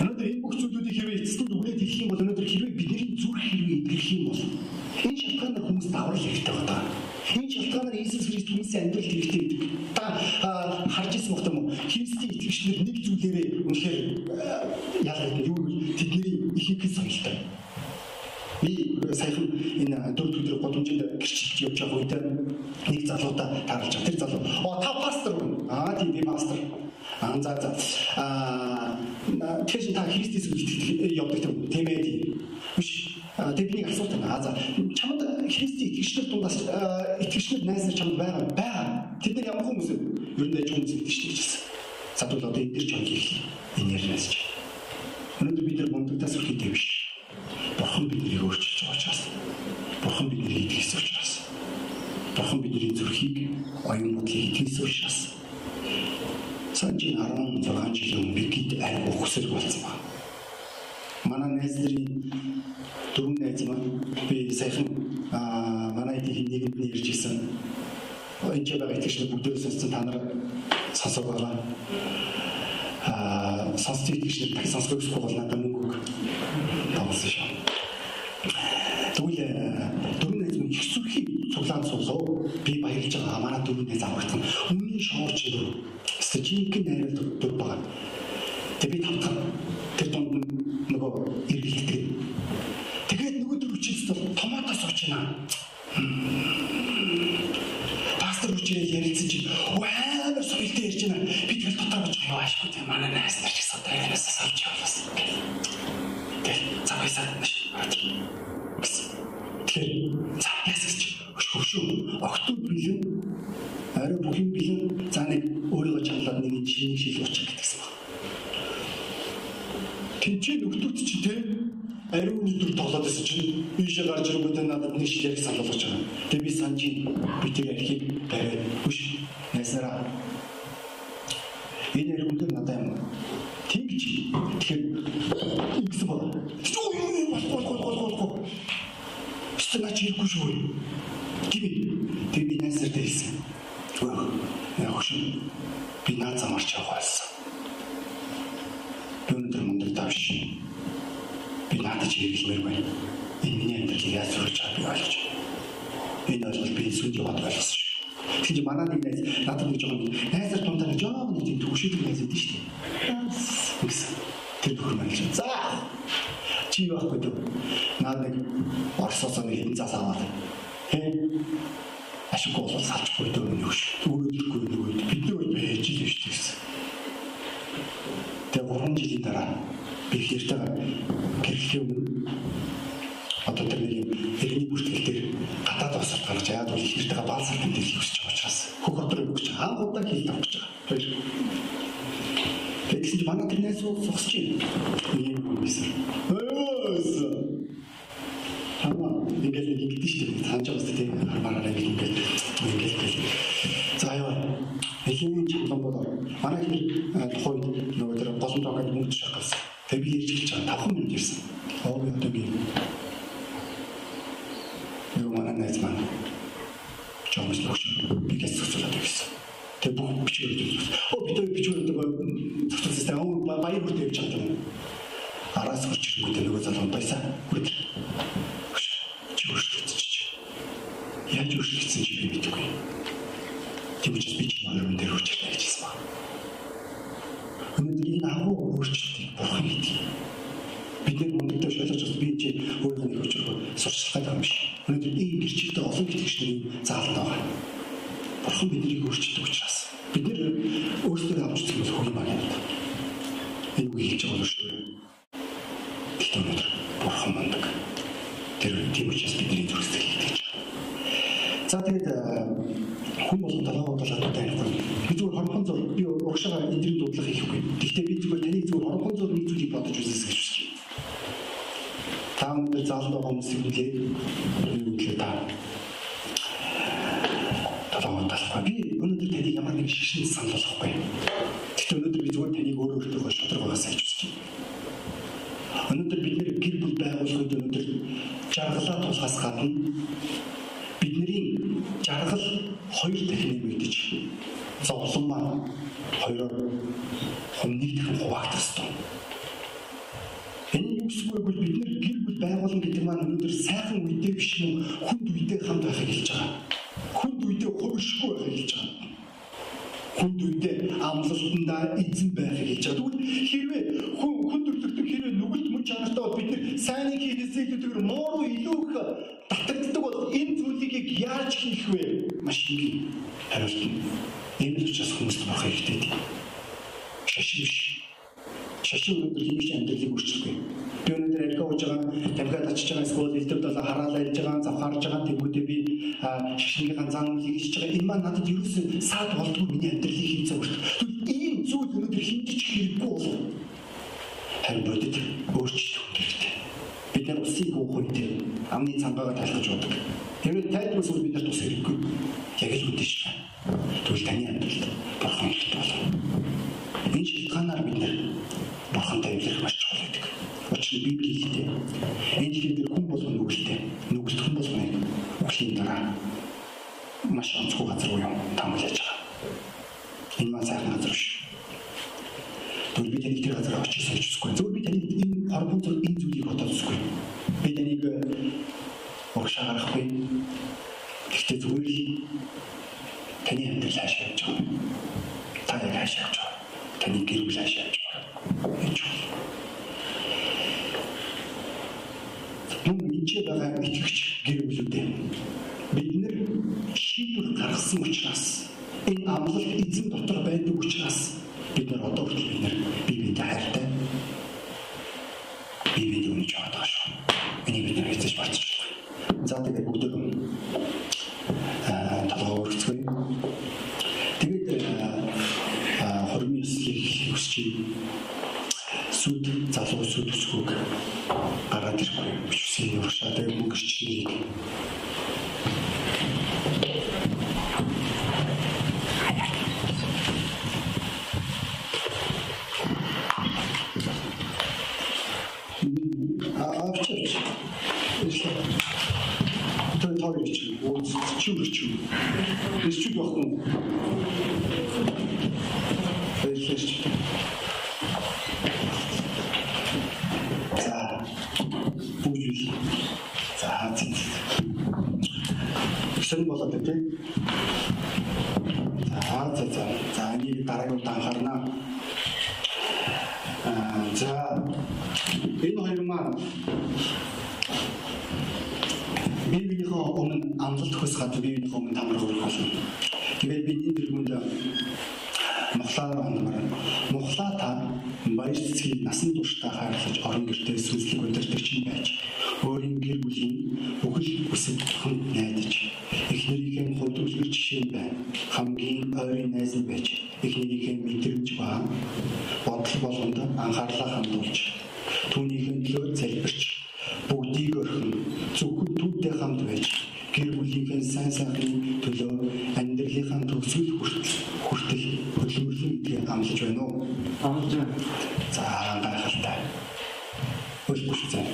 Өнөөдөр энэ бүх зүйлүүдийг хэрвээ эцэст үгээд хэлэх юм бол өнөөдөр хэрвээ бидний зүрх хэрвээ идэвхэх юм бол энэ шалтгаанаар хүмүүс даврал хэрэгтэй байна. Энэ шалтгаанаар Иесус Христ хүмүүсийн амьдралд хэрэгтэй гэдэг. Та харж ирсэн юм уу? Христийн итгэгчнэр нэг зүйлээрээ үнэхээр ялгаад юу ихэнх соёлтой. Би саяхан энэ дөрөв өдөр годомжинд гэрчилж явж байгаа үед нэг залуудаа таарч байгаа. Тэр залуу оо та пастор үү? Аа тийм би пастор. Аа за за. Аа тэгэж та Христэс үгтэй явдаг тийм ээ тийм. Биш тэдний асуулт байна. За чамд Христийн итгэгчнэр дундаас итгэгчнэр найз нар чамд байгаа байгаа. Тэд нар ямар хүмүүс вэ? Ер нь ажиг хүмүүс итгэж гэсэн. За Аа сонссон итгэгчид таг сонсгохгүй бол надад мөнгө өг. Тавсан шүү. Тэгвэл дөрөв найз минь их сүрхий цуглаан суулаа. Би баярлж байгаа манай дөрөв найз аврагдсан. Өмнө шоорч ирв. Стажинкийн найрал дөр байгаа. Тэг би тавтан Тэгэхээр манай нэг найз надад нэг жоохон найзар дундаа нэг жоохон нэг тийм төвшөлт найз өгдөө шүү дээ. Тэр маань л. За. Чи байхгүй дөө. Наад нэг Оросоос нэг хэдэн зас аваад. Хэ ашиггүй бол салчихгүй дөө нэг ш. Өгөөдөргүй нөгөө бид нар байж л биш гэсэн. Тэгээ 3 жилийн дараа би хэртэйгээр гэрлэхийн өмнө одоо тэр нэг хэрний бүртгэл дээр гадаад осолт гарч яад бол хэртэйгээ баал сартын дэлхийг байгаа өдрөө өгч байгаа. Анх удаа хийх тавч байгаа. Тэгсэн чинь манай тэр найз сугсч юм. Ийм юм байсан. Өөс. Хамаа ингээд нэг ингэдэж шүү дээ. Тааж байгаа тийм хармаараа нэг ингээд ингээд. За яа. Эхний чамлан болоо. Манай тэр тухайд нөгөө тэр голон тоогод мөнгө шахаас. Тэг би ярьж хэлж байгаа 5 минут ирсэн. Oo би одоо би нөгөө манай найз маань чамс логш бигээс цоцолоод байсан. Тэг бүх бичвэрүүд оо би тэр бичвэрүүд цоцолсон. Аа баяр хүртэл явж юм. Араас гарч ирэнгүүт нөгөө залуу байсан. Хүртэл. Чи өөрчлөгдөж. Яаж өөрчлөгдсөн чи. Тийм учраас би чи хоёр дээр хүчтэй гэж хэлсэн байна. Өнөөдөр энэ агуу өөрчлөлтийг бурхан хийдэг. Бид нэг мөнгөтэй шалгаж бас би чи өөрөө нэг өчрөө сурчлах гэдэг юм биш. Өнөөдөр энэ гэрчтэй олон итгэгчдийн заалт байгаа. Бурхан биднийг өөрчилдөг учраас бид нэр өөрсдөө авч үзэх маань юм. Энэ үг хэлж байгаа шүү дээ. Гэхдээ өнөөдөр бурхан мундаг. Тэр тийм учраас бидний зүрхсэл хийж байгаа. За тэгээд хүн болон талаа талаа танихгүй. Би зүгээр хорхон зур би урагшаага эдрийн дуудлага хийхгүй. Гэхдээ би зүгээр таныг зүгээр хорхон зур нэг зүйлийг бодож үзээс гэж хүсэж байна. Та өнөөдөр заалд байгаа хүмүүсийг үлээ. юу гэхээр та талаа талаа би өнөөдөр таныг ямар нэг шишин санал болохгүй. Гэхдээ өнөөдөр би зүгээр таныг өөр өөртөө шодрог байгаасаа гэж хүсэж байна. Өнөөдөр бид нэр гэр бүл байгуулахад өнөөдөр жаргалаа тулгаас гадна бидний жаргал хоёр дахин нэмэгдэж зовлон маань хоёроор хүннийг дахин хуваагдах ёстой. Энэ юу гэсэн үг вэ? Бид нэр гэр бүл байгуулна гэдэг маань өнөөдөр сайхан үедээ биш юм хүнд үедээ хамт байхыг хэлж байгаа. Хүнд үедээ хувиршгүй байхыг хэлж байгаа. Хүнд үедээ амлалтандаа эзэн байхыг хэлж байгаа. Тэгвэл хэрвээ хүн хүнд өрлөгдөг хэрвээ нүгэлт мөн чанартай бол бид нэр сайныг хийхээсээ илүүтэйгээр муу илүү их татагддаг бол энэ зүйлийг яаж хийх вэ? Маш их хариулт нь. Энэ ч бас хүмүүст болох хэрэгтэй. Шашин биш. Шашин өнөөдөр хийж амьдралыг өөрчилдөг. Би өнөөдөр архи ууж тамхиад очиж байгаа эсвэл элдв долоо хараалаа ярьж байгаа, завхаарж байгаа тэгмүүдээ би шашингийн зан үйлийг хийж байгаа. Энэ маань надад ерөөсөн саад болдгоо миний хийж байгаа. Тэгвэл ийм зүйл өнөөдөр хинтэж хэрэггүй бол харин бодит өөрчлөлт хэрэгтэй. Бид нар усыг уух үед амны цангаага талхаж удаг. Тэгээд тайлбар зүйл бид нар тус хэрэггүй. Яг л үдэж байна. Тэгвэл таны амьдралд бурхан хэлт болно. Энэ шалтгаанаар бид нар бурхантай эвлэх маш чухал гэдэг. Учир нь Библи Энэ хэлээр хүн болгоно нүгэлтэй. Нүгэлт хүн болгоныг үглийн дараа маш онцгой газар уу юм таамаглаж байгаа. Энэ маань сайхан газар биш. Тэгвэл би таныг тэр газар очиж сольж үзэхгүй. Зөвхөн би таныг энэ хорвон зүр энэ зүйлийг бодоод үзэхгүй. Би таныг урагшаа гаргахгүй. Гэхдээ зүгээр л таны амьдрал хаашаа явж байгаа. Та яг хаашаа явж байгаа. Таны гэр бүл хаашаа явж байгаа. Энд Мөн энэ байгаа итгэгч гэр бүлүүдээ бид нэр шийдвэр гаргасан учраас энэ амлалт эзэн дотор байдаг учраас бид нар одоо хүртэл бид нар бие сүд залуу сүд өсгөөг гараад ирэхгүй бичсэн юм уушаа тэгээд мөнгөрчнийг авчирч. Тэр таарч чүрч. Биш чүг багтун. Баярлалаа. Амлаж байна уу? Амлаж байна. За гайхалтай. Хөлбөш зэн.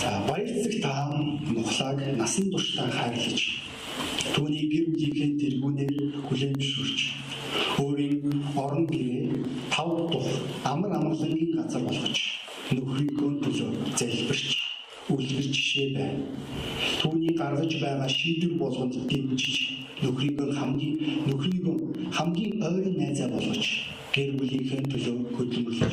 За баярцэг та мухлаг насан туршдаа хайрлаж түүний гэр бүлийнхээ тэргүүнээр зөвшөөрч өөрийн орон гэрээ тав дух амар амгалангийн газар болгож нөхрийнхөө төлөө залбирч үлгэр жишээ байна. Гаргаж байгаа шийдвэр болгонд дэмжиж нөхрийгөө хамгийн нөхрийгөө хамгийн ойрын найзаа болгож гэр бүлийнхээ төлөө хөдөлмөрлөж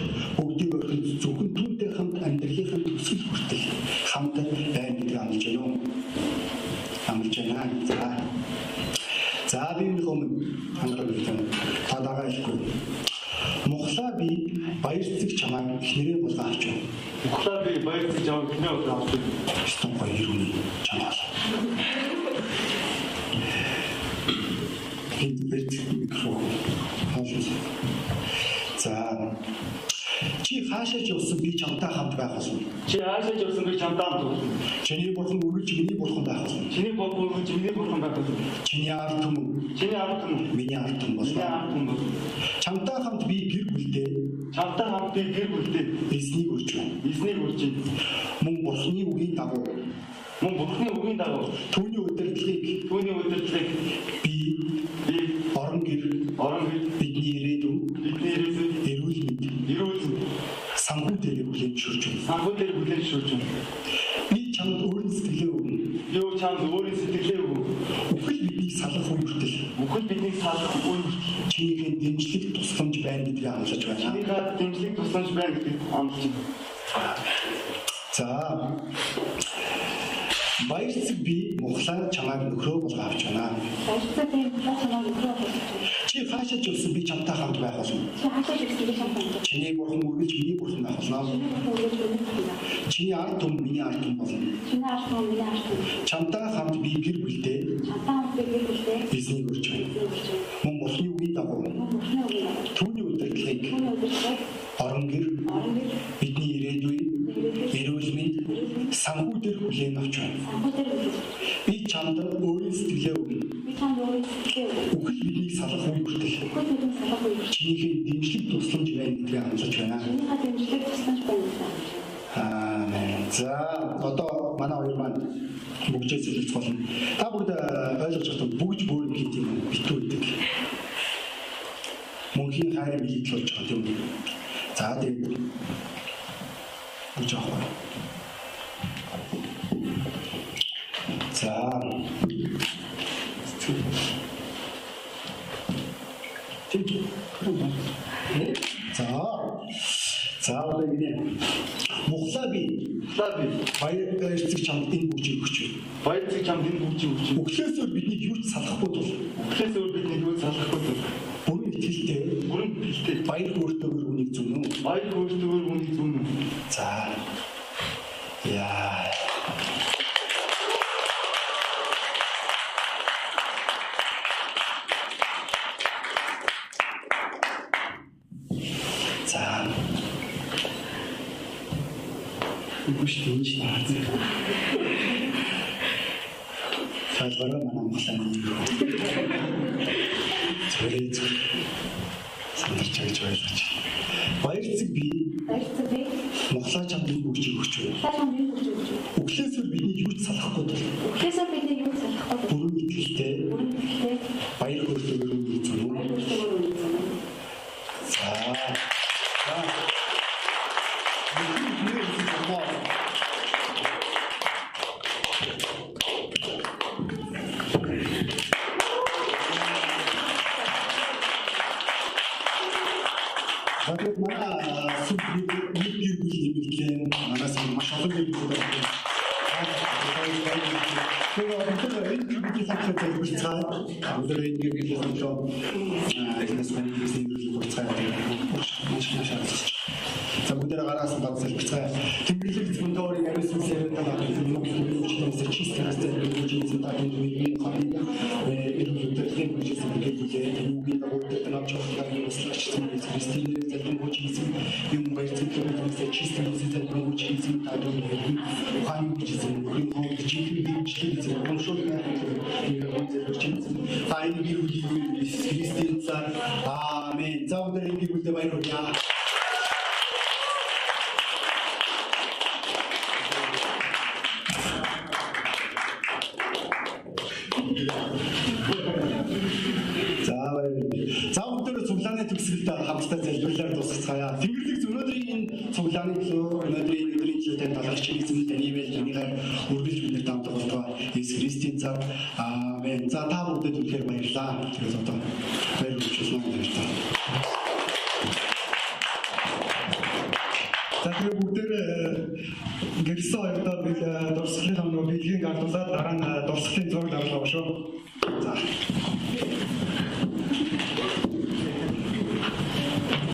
Эзнийг байна. Мөн бурханы үгийн дагуу мөн бурхны үгийн дагуу түүний удирдлагыг түүний удирдлагыг би би орон гэр орон гэр бидний ирээдүйн бидний ирээдүйн эрүүл мэнд эрүүл санхүү дээр хүлээн зөвшөөрч байна. Санхүү дээр хүлээн зөвшөөрч байна. Би чамд өөрийн сэтгэлээ өгнө. Юу чамд өөрийн сэтгэлээ өгнө. Үхэл бидний салах үе хүртэл. Үхэл бидний салах үе хүртэл. Чинийхэн дэмжлэг тусламж байна гэдгийг амлаж байна. Чинийхэн дэмжлэг тусламж байна гэдгийг амлаж байна. За Баяр цэг би мухлаа чамайг нөхрөө болгоо авч байна. Баяр цэг би мухлаа чамайг нөхрөө болгож байна. Чи хаашаа ч явсан би чамтай хамт байх болно. Чи хаашаа ч явсан би чамтай хамт. Чиний бурхан үргэлж миний бурхан байх болно. Чиний ард түмэн миний ард түмэн болно. Чиний ард түмэн миний ард түмэн. Чамтай хамт би гэр бүлдээ. Чамтай хамт би гэр бүлдээ. Эзнийг үрж байна. Зөвлөж болно. Та бүгд ойлгож байгаа бүгд бүр гэдэг юм битүү гэдэг. Мөнхийн хайр билэгдэл болж байгаа үү? За тэгээд жоох байна. За. За. За одоо ингэ. Мухлаа би. Мухлаа би. Баяр баярцэг чамд энэ Баярцэг чамд энэ бүжийг өгч. Өглөөс өөр бидний юу ч салахгүй тул. Өглөөс өөр бидний юу ч салахгүй тул. Бүрэн итгэлтэй. Бүрэн итгэлтэй. Баяр хөөртэйгээр үнийг зүнэ үү? Баяр хөөртэйгээр үнийг зүнэ. За. Яа. Маш олон бүл байна. Тэгээ өнөөдөр энэ бидний зүйл цаа. Өнөөдөр энэ гэрэл хэлсэн эхнээс хэлсэн зүйл цаа. Маш маш шаардлага. За бүгдээ гараасан багсаж бицгаа. Тэмдэглэл зөвөндөө яриасан сэрэд байгаа юм уу гэх юм чи чистэр хэстэй гэж юм та энэ үеийн хавьяа э ирүүлдэг гэж хэлдэг гэдэг юм уу гэдэг нь авч байгаа юм слэш байгаа юм уу чистэр хэстэй гэж хэлсэн та энэ хаан гэж хэлсэн юм уу гэж хэлсэн оншоо Сайн бий христийн цар аамен. За өнөөдөр энэ бүлдэ баярлалаа. За та бүдэд үнэхээр баярлалаа.